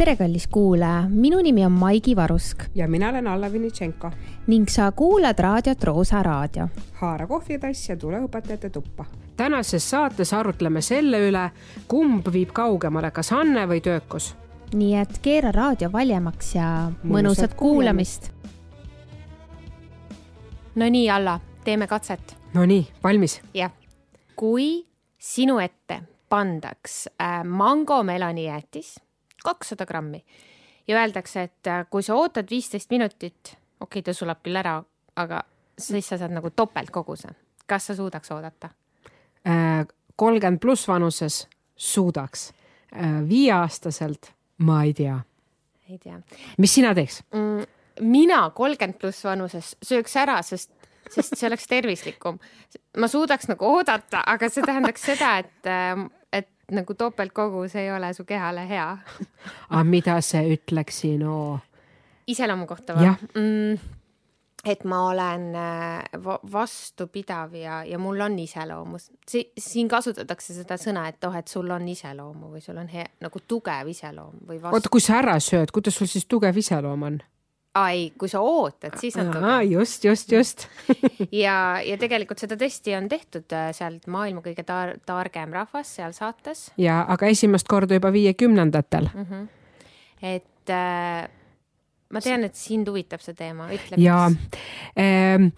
tere, kallis kuulaja, minu nimi on Maigi Varusk ja mina olen Alla Vinitšenko. ning sa kuulad raadiot Roosa Raadio. haara kohvitass ja tule õpetajate tuppa. tänases saates arutleme selle üle, kumb viib kaugemale, kas Anne või töökus. nii et keera raadio valjemaks ja mõnusat kuulamist. Nonii, Alla, teeme katset. Nonii, valmis? jah. kui sinu ette pandaks äh, mangomeloni jäätis kakssada grammi ja öeldakse, et äh, kui sa ootad viisteist minutit, okei okay,, ta sulab küll ära, aga siis sa saad nagu topeltkoguse. kas sa suudaks oodata? kolmkümmend pluss vanuses suudaks, viieaastaselt ma ei tea. ei tea. mis sina teeks mm,? mina kolmkümmend pluss vanuses sööks ära, sest, sest see oleks tervislikum. ma suudaks nagu oodata, aga see tähendaks seda, et äh, nagu topeltkogus ei ole su kehale hea aga mida see ütleks sinu? iseloomu kohta või? Mm, et ma olen äh, vastupidav ja, ja mul on iseloomu si. siin kasutatakse seda sõna, et oh, et sul on iseloomu või sul on hea, nagu tugev iseloom või vastu.... oota, kui sa ära sööd, kuidas sul siis tugev iseloom on? Ai, kui sa ootad, siis on tugev. just, just, just ja, ja tegelikult seda tõesti on tehtud äh, sealt maailma kõige tar targem rahvas seal saates. ja, aga esimest korda juba viiekümnendatel mm. -hmm. et äh, ma tean, et sind huvitab see teema, ütle. ja äh,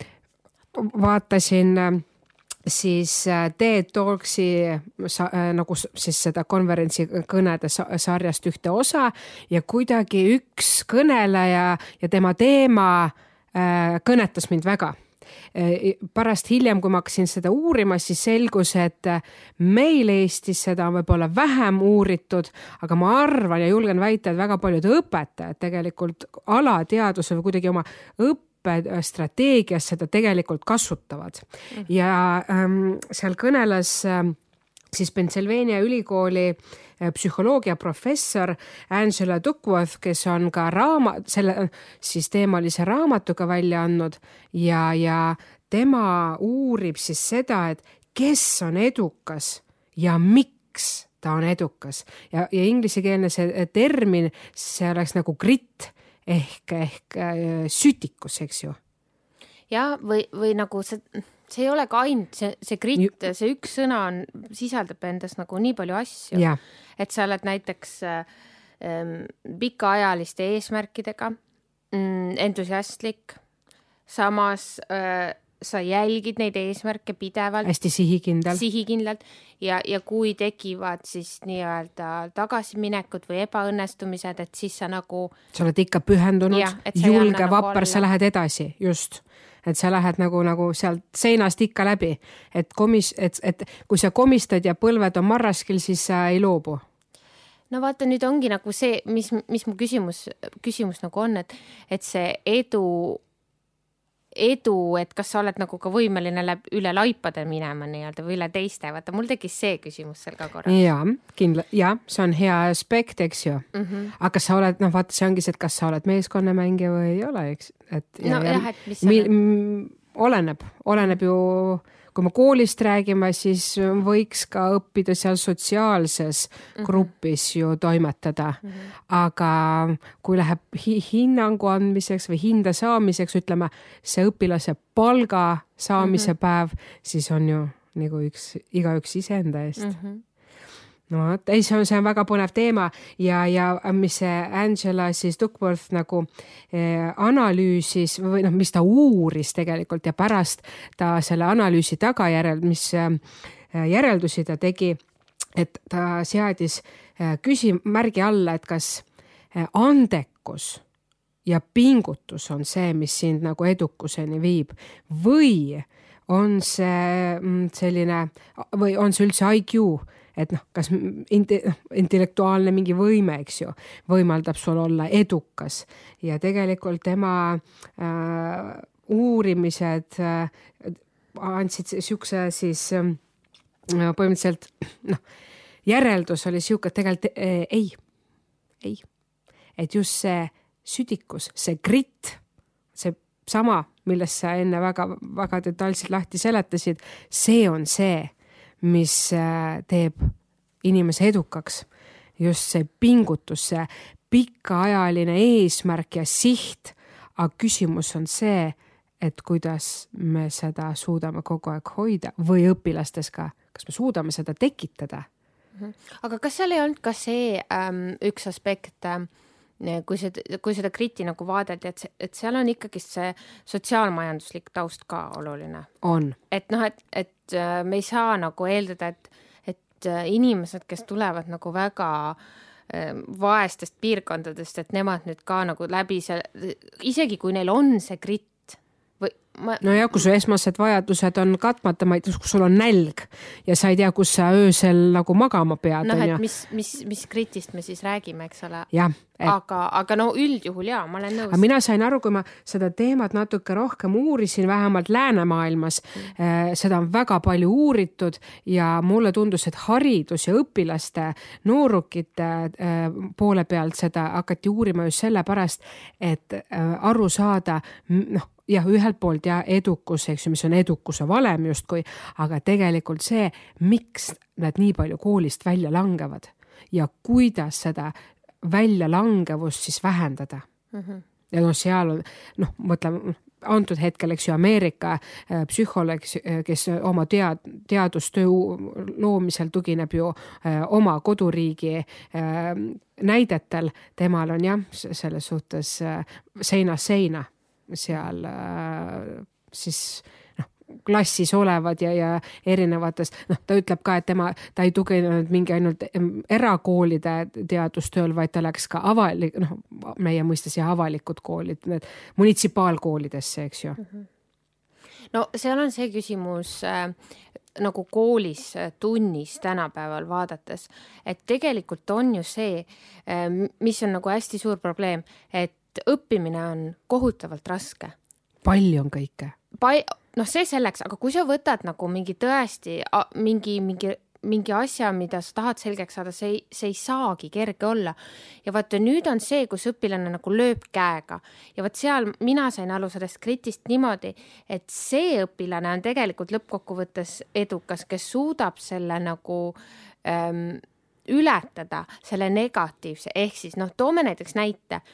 vaatasin äh, siis äh, TED Talksi äh, nagu siis seda konverentsi kõnede sarjast ühte osa ja kuidagi üks kõneleja ja tema teema äh, kõnetas mind väga. Pärast hiljem, kui ma hakkasin seda uurima, siis selgus, et meil Eestis seda on võib-olla vähem uuritud, aga ma arvan ja julgen väita, et väga paljud õpetajad tegelikult alateadvuse või kuidagi oma õppe õppestrateegias seda tegelikult kasutavad. Mm. ja ähm, seal kõneles ähm, siis Pennsylvania ülikooli äh, psühholoogiaprofessor Angela Duckworth, kes on ka raamat, selle siis teemalise raamatuga välja andnud ja, ja tema uurib siis seda, et kes on edukas ja miks ta on edukas. Ja, ja inglisekeelne see termin, see oleks nagu grit ehk, ehk äh, sütikus, eks ju. ja või, või nagu see, see ei ole ka ainult see, see grit, see üks sõna on, sisaldab endas nagu nii palju asju, et sa oled näiteks ähm, pikaajaliste eesmärkidega mm, entusiastlik, samas äh, sa jälgid neid eesmärke pidevalt. hästi sihikindlalt. sihikindlalt ja, ja kui tekivad siis nii-öelda tagasiminekud või ebaõnnestumised, et siis sa nagu. sa oled ikka pühendunud, julge, nagu vapper, sa lähed edasi, just et sa lähed nagu, nagu sealt seinast ikka läbi, et komis-, et, et kui sa komistad ja põlved on marraskil, siis sa ei loobu no vaata, nüüd ongi nagu see, mis, mis mu küsimus, küsimus nagu on, et, et see edu edu, et kas sa oled nagu ka võimeline läbi, üle laipade minema nii-öelda või üle teiste, vaata mul tekkis see küsimus seal ka korra. ja kindla-, ja see on hea aspekt, eks ju mm. -hmm. aga kas sa oled, noh, vaata, see ongi see, et kas sa oled meeskonnamängija või ei ole, eks, et. nojah, et mis oleneb, oleneb ju kui me koolist räägime, siis võiks ka õppida seal sotsiaalses -hmm. grupis ju toimetada. -hmm. aga kui läheb hi hinnangu andmiseks või hinde saamiseks, ütleme see õpilase palga saamise -hmm. päev, siis on ju nagu üks, igaüks iseenda eest mm. -hmm no vot, ei, see on, see on väga põnev teema. Ja, ja mis see Angela siis Duckworth nagu eh, analüüsis või noh, mis ta uuris tegelikult ja pärast ta selle analüüsi tagajärjel, mis eh, järeldusi ta tegi, et ta seadis eh, küsimärgi alla, et kas eh, andekus ja pingutus on see, mis sind nagu edukuseni viib. Või on see mm, selline või on see üldse IQ et noh, kas inte, noh, intellektuaalne mingi võime, eks ju, võimaldab sul olla edukas. Ja tegelikult tema äh, uurimised äh, andsid siukse siis äh, põhimõtteliselt noh, järeldus oli sihuke, et tegelikult äh, ei, ei, et just see südikus, see grit, see sama, millest sa enne väga-väga detailselt lahti seletasid, see on see mis äh, teeb inimese edukaks. just see pingutus, see pikaajaline eesmärk ja siht. aga küsimus on see, et kuidas me seda suudame kogu aeg hoida või õpilastes ka, kas me suudame seda tekitada Mhm. aga kas seal ei olnud ka see ähm, üks aspekt äh,, kui seda, kui seda kriti nagu vaadeldi, et, et seal on ikkagist see sotsiaalmajanduslik taust ka oluline. on. et noh, et, et äh, me ei saa nagu eeldada, et, et äh, inimesed, kes tulevad nagu väga äh, vaestest piirkondadest, et nemad nüüd ka nagu läbi selle, isegi kui neil on see gritt, ma. nojah, kui su esmased vajadused on katmata, ma ei tea, kui sul on nälg ja sa ei tea, kus sa öösel nagu magama pead. noh, et mis, mis, mis kritist me siis räägime, eks ole. jah et.... aga, aga no üldjuhul jaa, ma olen nõus. mina sain aru, kui ma seda teemat natuke rohkem uurisin, vähemalt läänemaailmas mm., äh, seda on väga palju uuritud ja mulle tundus, et haridus ja õpilaste, noorukite äh, poole pealt seda hakati uurima just sellepärast, et äh, aru saada, noh jah, ühelt poolt ja edukus, eks ju, mis on edukuse valem justkui, aga tegelikult see, miks nad nii palju koolist välja langevad ja kuidas seda väljalangevust siis vähendada mm. -hmm. ja noh, seal on noh, mõtleme antud hetkel, eks ju, Ameerika äh, psühholoog, kes oma tead, teadustöö loomisel tugineb ju äh, oma koduriigi äh, näidetel, temal on jah, selles suhtes seinast seina seal äh, siis noh, klassis olevad ja, ja erinevates, noh, ta ütleb ka, et tema, ta ei tuginenud mingi ainult erakoolide teadustööl, vaid ta läks ka avalik, noh, meie mõistes ja avalikud koolid, need munitsipaalkoolidesse, eks ju mm. -hmm no seal on see küsimus äh, nagu koolis äh, tunnis tänapäeval vaadates, et tegelikult on ju see, äh, mis on nagu hästi suur probleem, et õppimine on kohutavalt raske. palju on kõike? Pal-, noh, see selleks, aga kui sa võtad nagu mingi tõesti mingi, mingi mingi asja, mida sa tahad selgeks saada, see ei, see ei saagi kerge olla. ja vaata, nüüd on see, kus õpilane nagu lööb käega ja vot seal mina sain aru sellest kritist niimoodi, et see õpilane on tegelikult lõppkokkuvõttes edukas, kes suudab selle nagu ähm, ületada, selle negatiivse, ehk siis noh, toome näiteks näite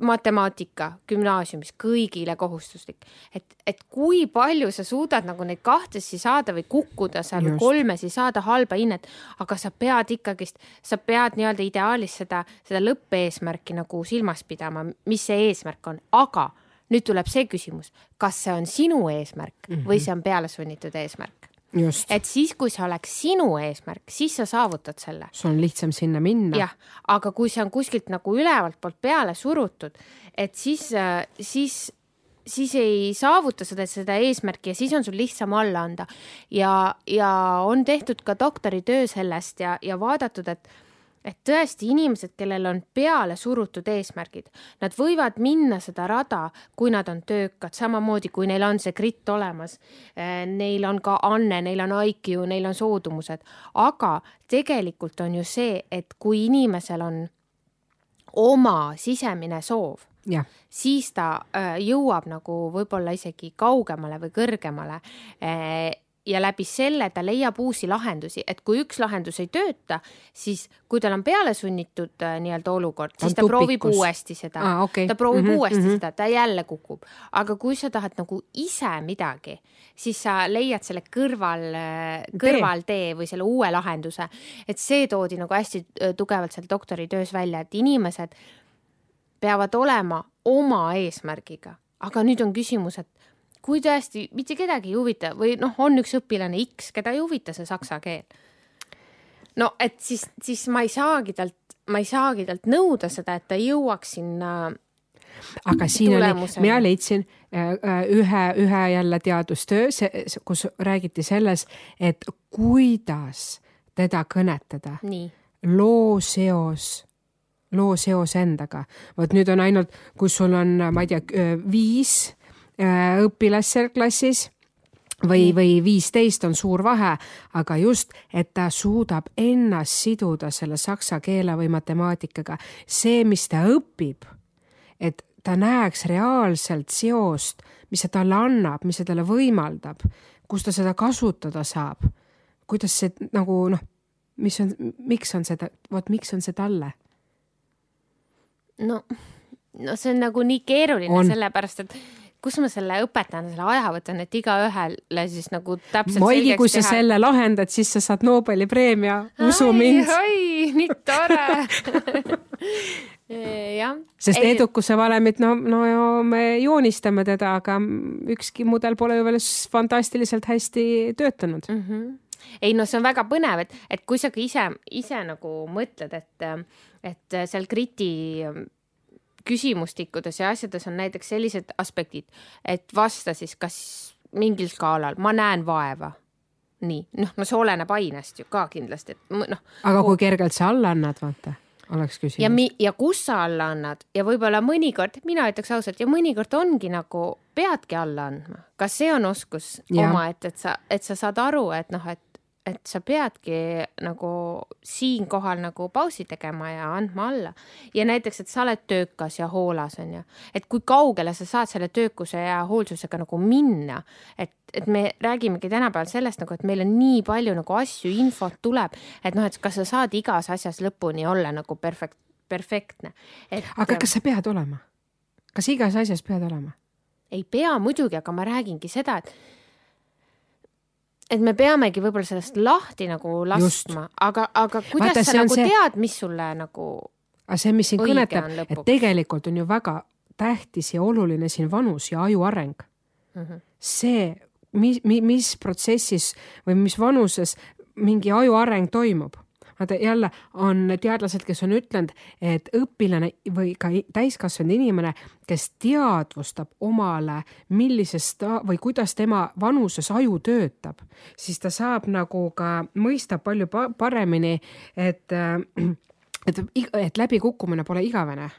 matemaatika gümnaasiumis kõigile kohustuslik, et, et kui palju sa suudad nagu neid kahtesi saada või kukkuda seal Just. kolmesi, saada halba hinnet, aga sa pead ikkagist, sa pead nii-öelda ideaalis seda, seda lõppeesmärki nagu silmas pidama, mis see eesmärk on, aga nüüd tuleb see küsimus, kas see on sinu eesmärk mm -hmm. või see on pealesunnitud eesmärk et siis, kui see oleks sinu eesmärk, siis sa saavutad selle. sul on lihtsam sinna minna. jah, aga kui see on kuskilt nagu ülevalt poolt peale surutud, et siis, äh, siis, siis ei saavuta seda, seda eesmärki ja siis on sul lihtsam alla anda. ja, ja on tehtud ka doktoritöö sellest ja, ja vaadatud, et et tõesti inimesed, kellel on peale surutud eesmärgid, nad võivad minna seda rada, kui nad on töökad, samamoodi kui neil on see gritt olemas. Eh, neil on ka anne, neil on IQ, neil on soodumused, aga tegelikult on ju see, et kui inimesel on oma sisemine soov, siis ta eh, jõuab nagu võib-olla isegi kaugemale või kõrgemale eh, ja läbi selle ta leiab uusi lahendusi, et kui üks lahendus ei tööta, siis kui tal on peale sunnitud äh, nii-öelda olukord, siis ta, ta proovib uuesti seda ah,, okay. ta proovib mm -hmm, uuesti mm -hmm. seda, ta jälle kukub. aga kui sa tahad nagu ise midagi, siis sa leiad selle kõrval, äh, kõrvaltee või selle uue lahenduse. et see toodi nagu hästi äh, tugevalt seal doktoritöös välja, et inimesed peavad olema oma eesmärgiga, aga nüüd on küsimus, et kui tõesti mitte kedagi ei huvita või noh, on üks õpilane X, keda ei huvita see saksa keel. no et siis, siis ma ei saagi talt, ma ei saagi talt nõuda seda, et ta jõuaks sinna aga siin oli, mina leidsin äh, äh, ühe, ühe jälle teadustöö, kus räägiti selles, et kuidas teda kõnetada. loo seos, loo seos endaga. vot nüüd on ainult, kui sul on, ma ei tea, viis õpilast seal klassis või, või viisteist on suur vahe, aga just, et ta suudab ennast siduda selle saksa keele või matemaatikaga. see, mis ta õpib, et ta näeks reaalselt seost, mis see talle annab, mis see talle võimaldab, kus ta seda kasutada saab, kuidas see nagu noh, mis on, miks on seda, vot miks on see talle? No, no see on nagu nii keeruline, sellepärast et kus ma selle õpetajana selle aja võtan, et igaühele siis nagu täpselt Maigi, kui sa teha. selle lahendad, siis sa saad Nobeli preemia, usu mind. oi, nii tore jah. sest ei. edukuse valemit, no, no me joonistame teda, aga ükski mudel pole ju veel fantastiliselt hästi töötanud mm. -hmm ei no see on väga põnev, et, et kui sa ka ise, ise nagu mõtled, et, et seal kriti küsimustikkudes ja asjades on näiteks sellised aspektid, et vasta siis kas mingil skaalal, ma näen vaeva. nii, noh, no see oleneb ainest ju ka kindlasti, et noh. aga kui kergelt sa alla annad, vaata oleks küsimus. ja mi-, ja kus sa alla annad ja võib-olla mõnikord, mina ütleks ausalt, ja mõnikord ongi nagu peadki alla andma. kas see on oskus omaette, et sa, et sa saad aru, et noh, et et sa peadki nagu siinkohal nagu pausi tegema ja andma alla. ja näiteks, et sa oled töökas ja hoolas, on ju, et kui kaugele sa saad selle töökuse ja hoolsusega nagu minna, et, et me räägimegi tänapäeval sellest nagu, et meil on nii palju nagu asju, infot tuleb, et noh, et kas sa saad igas asjas lõpuni olla nagu perfekt, perfektne. aga kas sa pead olema? kas igas asjas pead olema? ei pea muidugi, aga ma räägingi seda, et et me peamegi võib-olla sellest lahti nagu laskma, aga, aga kuidas Vaata, sa nagu see... tead, mis sulle nagu. aga see, mis sind kõnetab, et tegelikult on ju väga tähtis ja oluline siin vanus ja aju areng mm. -hmm. see, mis, mis protsessis või mis vanuses mingi aju areng toimub vaata jälle on teadlased, kes on ütlenud, et õpilane või ka täiskasvanud inimene, kes teadvustab omale, millises ta või kuidas tema vanuses aju töötab, siis ta saab nagu ka mõista palju paremini, et, et, et läbikukkumine pole igavene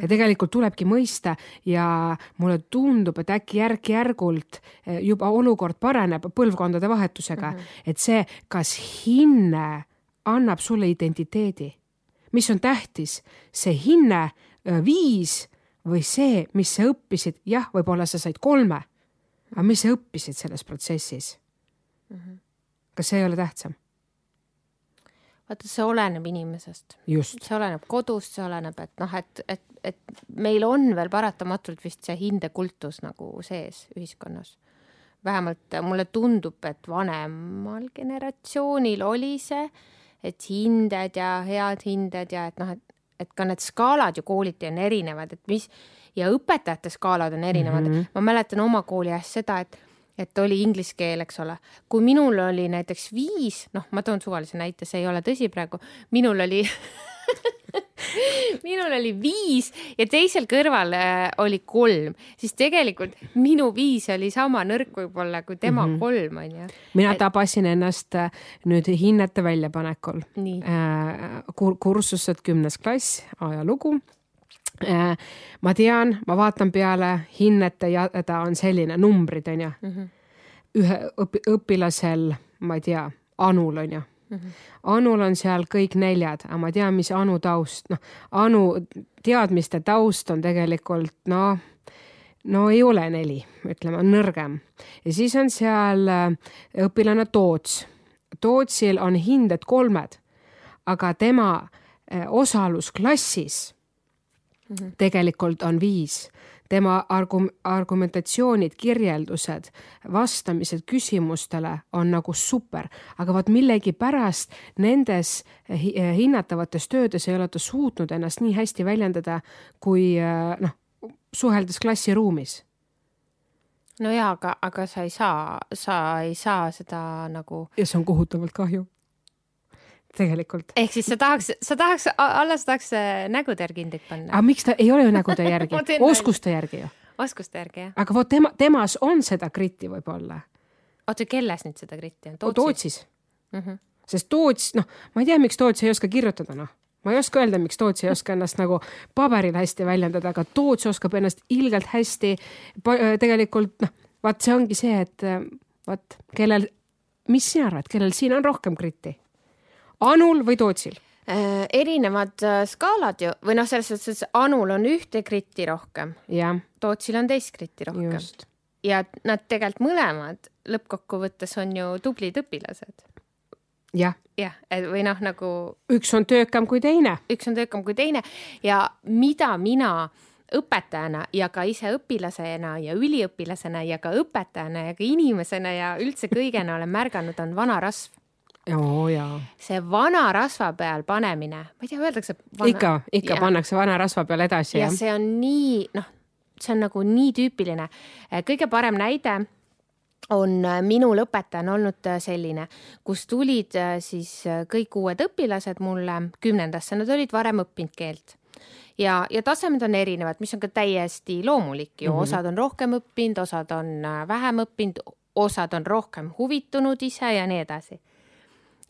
ja tegelikult tulebki mõista ja mulle tundub, et äkki järk-järgult juba olukord paraneb põlvkondade vahetusega mm, -hmm. et see, kas hinne annab sulle identiteedi. mis on tähtis, see hinne, viis või see, mis sa õppisid, jah, võib-olla sa said kolme, aga mis sa õppisid selles protsessis mm? -hmm. kas see ei ole tähtsam? vaata, see oleneb inimesest. see oleneb kodust, see oleneb, et noh, et, et, et meil on veel paratamatult vist see hindekultus nagu sees ühiskonnas. vähemalt mulle tundub, et vanemal generatsioonil oli see et hinded ja head hinded ja et noh, et, et ka need skaalad ju kooliti on erinevad, et mis ja õpetajate skaalad on erinevad mm. -hmm. ma mäletan oma kooli ajast seda, et et oli inglise keel, eks ole. kui minul oli näiteks viis, noh, ma toon suvalise näite, see ei ole tõsi praegu, minul oli minul oli viis ja teisel kõrval äh, oli kolm, siis tegelikult minu viis oli sama nõrk võib-olla kui tema mm -hmm. kolm onju. mina et... tabasin ennast äh, nüüd hinnete väljapanekul. Äh, kur kursused kümnes klass, ajalugu ma tean, ma vaatan peale hinnete ja ta on selline, numbrid onju mm. -hmm. ühe õpi, õpilasel, ma ei tea, Anul onju mm. -hmm. Anul on seal kõik neljad, aga ma tean, mis Anu taust, noh, Anu teadmiste taust on tegelikult noh, no ei ole neli, ütleme, on nõrgem. ja siis on seal äh, õpilane Toots. Tootsil on hinded kolmed, aga tema äh, osalus klassis mm -hmm. tegelikult on viis tema argum-, argumentatsioonid, kirjeldused, vastamised küsimustele on nagu super, aga vot millegipärast nendes hinnatavates töödes ei ole ta suutnud ennast nii hästi väljendada kui noh, suheldes klassiruumis no jaa, aga, aga sa ei saa, sa ei saa seda nagu. ja see on kohutavalt kahju tegelikult. ehk siis sa tahaks, sa tahaks, alles tahaks äh, nägude järgi hindeid panna. aga miks ta ei ole ju nägude järgi oskuste järgi ju. oskuste järgi, jah. aga vot tema, temas on seda kritti võib-olla. oota, kelles nüüd seda kritti on? Tootsis mm. -hmm. sest Toots, noh, ma ei tea, miks Toots ei oska kirjutada, noh ma ei oska öelda, miks Toots ei oska ennast nagu paberil hästi väljendada, aga Toots oskab ennast ilgelt hästi. Äh, tegelikult noh, vaat see ongi see, et äh, vaat kellel, mis sina arvad, kellel siin on rohkem kritti? Anul või Tootsil? Äh, erinevad äh, skaalad ju või noh, selles suhtes, et Anul on ühte kritti rohkem. Tootsil on teist kritti rohkem. ja nad tegelikult mõlemad lõppkokkuvõttes on ju tublid õpilased. jah jah, või noh, nagu. üks on töökam kui teine. üks on töökam kui teine ja mida mina õpetajana ja ka ise õpilasena ja üliõpilasena ja ka õpetajana ja ka inimesena ja üldse kõigena olen märganud, on vanarasv. Jaa. see vana rasva peal panemine, ma ei tea, öeldakse vana.... ikka, ikka ja. pannakse vana rasva peal edasi. ja jah. see on nii, noh, see on nagu nii tüüpiline. kõige parem näide on minul õpetajana olnud selline, kus tulid siis kõik uued õpilased mulle kümnendasse, nad olid varem õppinud keelt ja, ja tasemed on erinevad, mis on ka täiesti loomulik ju mm, -hmm. osad on rohkem õppinud, osad on äh, vähem õppinud, osad on rohkem huvitunud ise ja nii edasi.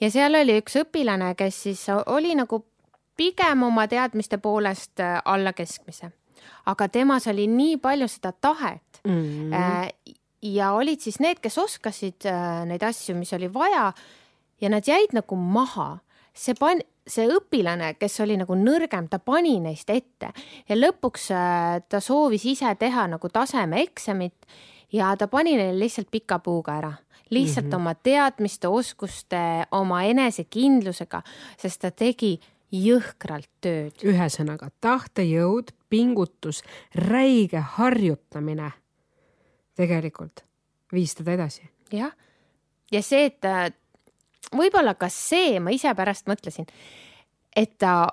Ja seal oli üks õpilane, kes siis oli nagu pigem oma teadmiste poolest äh, alla keskmise, aga temas oli nii palju seda tahet mm. -hmm. ja olid siis need, kes oskasid neid asju, mis oli vaja ja nad jäid nagu maha see pan-, see õpilane, kes oli nagu nõrgem, ta pani neist ette ja lõpuks äh, ta soovis ise teha nagu tasemeeksamit ja ta pani neile lihtsalt pika puuga ära lihtsalt mm -hmm. oma teadmiste, oskuste, oma enesekindlusega, sest ta tegi jõhkralt tööd. ühesõnaga tahtejõud, pingutus, räige harjutamine tegelikult viis teda edasi. jah, ja see, et ta võib-olla ka see, ma ise pärast mõtlesin, et ta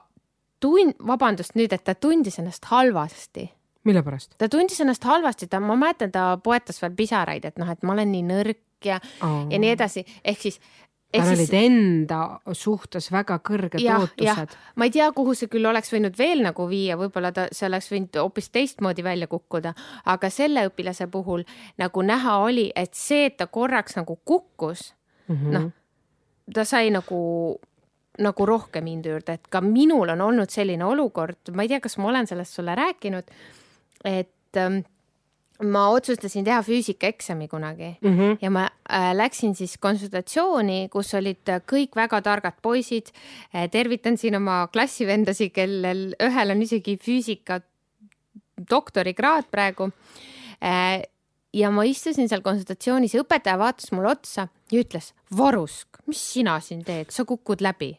tund-, vabandust nüüd, et ta tundis ennast halvasti. mille pärast? ta tundis ennast halvasti, ta, ma mäletan, ta poetas veel pisaraid, et noh, et ma olen nii nõrk ja oh., ja nii edasi, ehk siis tal olid enda suhtes väga kõrged ja, ootused. ma ei tea, kuhu see küll oleks võinud veel nagu viia, võib-olla ta, see oleks võinud hoopis teistmoodi välja kukkuda, aga selle õpilase puhul nagu näha oli, et see, et ta korraks nagu kukkus mm -hmm., noh, ta sai nagu, nagu rohkem hindu juurde, et ka minul on olnud selline olukord, ma ei tea, kas ma olen sellest sulle rääkinud, et ähm, ma otsustasin teha füüsikaeksami kunagi mm -hmm. ja ma äh, läksin siis konsultatsiooni, kus olid kõik väga targad poisid äh,. tervitan siin oma klassivendasi, kellel ühel on isegi füüsika doktorikraad praegu äh, ja ma istusin seal konsultatsioonis ja õpetaja vaatas mulle otsa ja ütles, Varusk, mis sina siin teed, sa kukud läbi.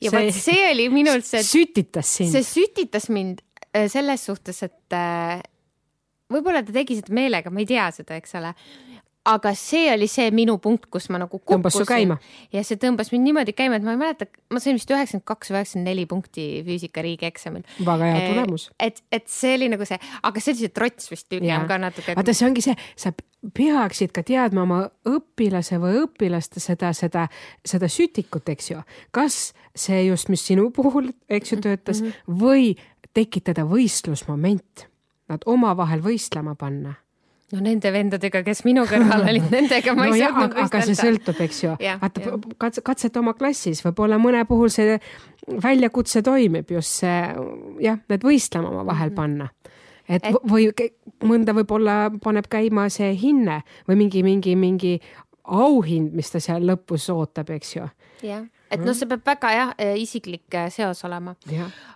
ja vot see oli minul see. sütitas sind. see sütitas mind äh, selles suhtes, et äh, võib-olla ta tegi seda meelega, ma ei tea seda, eks ole aga see oli see minu punkt, kus ma nagu kukkusin. ja see tõmbas mind niimoodi käima, et ma ei mäleta, ma sain vist üheksakümmend kaks või üheksakümmend neli punkti füüsika riigieksamil. väga hea tulemus. et, et see oli nagu see, aga see oli see trots vist pigem ka natuke et.... vaata, see ongi see, sa peaksid ka teadma oma õpilase või õpilaste seda, seda, seda sütikut, eks ju. kas see just, mis sinu puhul, eks ju, töötas mm -hmm. või tekitada võistlusmoment, nad omavahel võistlema panna no nende vendadega, kes minu kõrval olid, nendega ma no ei saanud võistelda. aga see sõltub, eks ju. vaata, katse, katseta oma klassis, võib-olla mõne puhul see väljakutse toimib just see jah, need võistlema omavahel mm -hmm. panna. et, et või mõnda võib-olla paneb käima see hinne või mingi, mingi, mingi auhind, mis ta seal lõpus ootab, eks ju. jah, et noh, see peab väga jah, isiklik seos olema.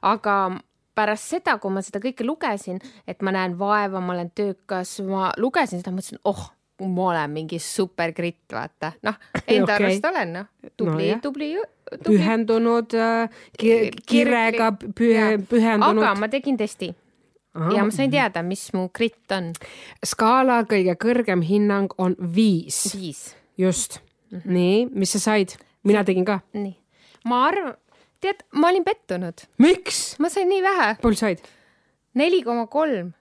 aga pärast seda, kui ma seda kõike lugesin, et ma näen vaeva, ma olen töökas, ma lugesin seda, mõtlesin, oh, ma olen mingi supergritt, vaata, noh, enda okay. arust olen, noh, tubli no,, tubli, tubli. pühendunud äh, ki, kirega pühe, pühendunud. aga ma tegin testi Aha. ja ma sain teada, mis mu gritt on. skaala kõige kõrgem hinnang on viis. viis. just mm. -hmm. nii, mis sa said? mina tegin ka. nii, ma arvan tead, ma olin pettunud. miks? ma sain nii vähe. palju said? neli koma kolm.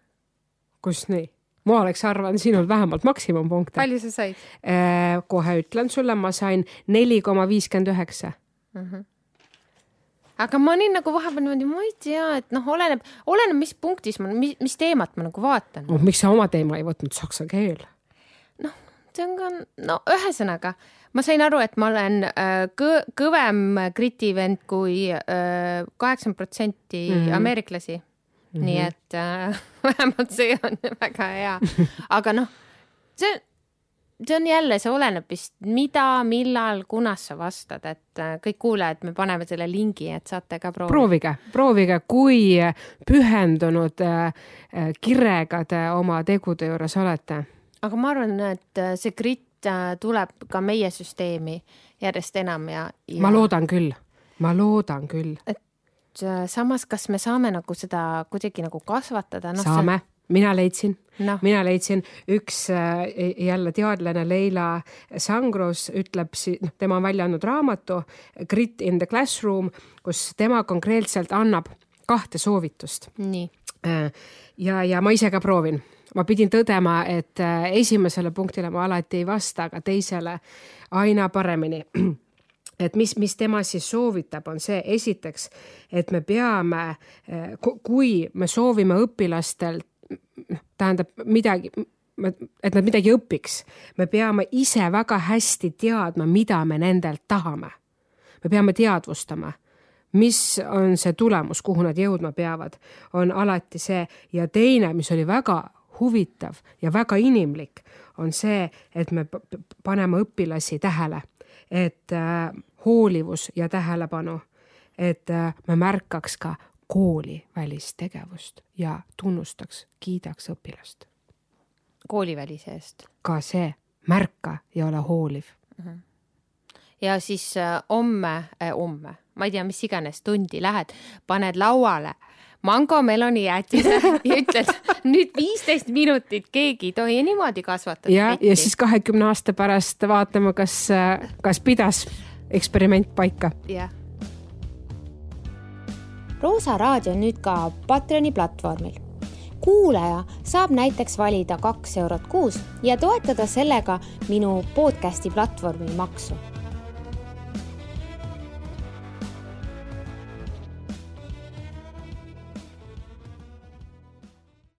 kus nii? ma oleks arvanud sinul vähemalt maksimumpunkte. palju sa said äh,? kohe ütlen sulle, ma sain neli koma viiskümmend üheksa mhm. aga ma olin nagu vahepeal niimoodi, ma ei tea, et noh, oleneb, oleneb, mis punktis ma, mis, mis teemat ma nagu vaatan oh,. miks sa oma teema ei võtnud, saksa keel? See on ka, no ühesõnaga ma sain aru, et ma olen äh, kõ kõvem Briti vend kui äh, kaheksakümmend protsenti mhm. ameeriklasi mm. -hmm. nii et äh, vähemalt see on väga hea. aga noh, see, see on jälle, see oleneb vist, mida, millal, kunas sa vastad, et äh, kõik kuulajad, me paneme selle lingi, et saate ka proovida. proovige, proovige, kui pühendunud äh, äh kirega te oma tegude juures olete aga ma arvan, et see gritt äh, tuleb ka meie süsteemi järjest enam ja, ja.... ma loodan küll, ma loodan küll. et äh, samas, kas me saame nagu seda kuidagi nagu kasvatada no,? saame see mina leidsin no., mina leidsin, üks äh, jälle teadlane Leila Sangros ütleb, noh, tema on välja andnud raamatu Grit in the classroom, kus tema konkreetselt annab kahte soovitust. Äh, ja, ja ma ise ka proovin ma pidin tõdema, et äh, esimesele punktile ma alati ei vasta, aga teisele aina paremini et mis, mis tema siis soovitab, on see esiteks, et me peame, kui me soovime õpilastelt noh, tähendab midagi, et nad midagi õpiks. me peame ise väga hästi teadma, mida me nendelt tahame. me peame teadvustama, mis on see tulemus, kuhu nad jõudma peavad, on alati see ja teine, mis oli väga huvitav ja väga inimlik, on see, et me paneme õpilasi tähele, et äh, hoolivus ja tähelepanu, et äh, me märkaks ka koolivälist tegevust ja tunnustaks, kiidaks õpilast. koolivälise eest? ka see, märka ja ole hooliv mm. -hmm. ja siis äh, homme äh,, homme, ma ei tea, mis iganes tundi lähed, paned lauale mangomeloni jäätise ja ütled nüüd viisteist minutit keegi ei tohi niimoodi kasvatada. ja, ja siis kahekümne aasta pärast vaatame, kas, kas pidas eksperiment paika. jah Roosa raadio on nüüd ka Patreoni platvormil. kuulaja saab näiteks valida kaks eurot kuus ja toetada sellega minu podcasti platvormi maksu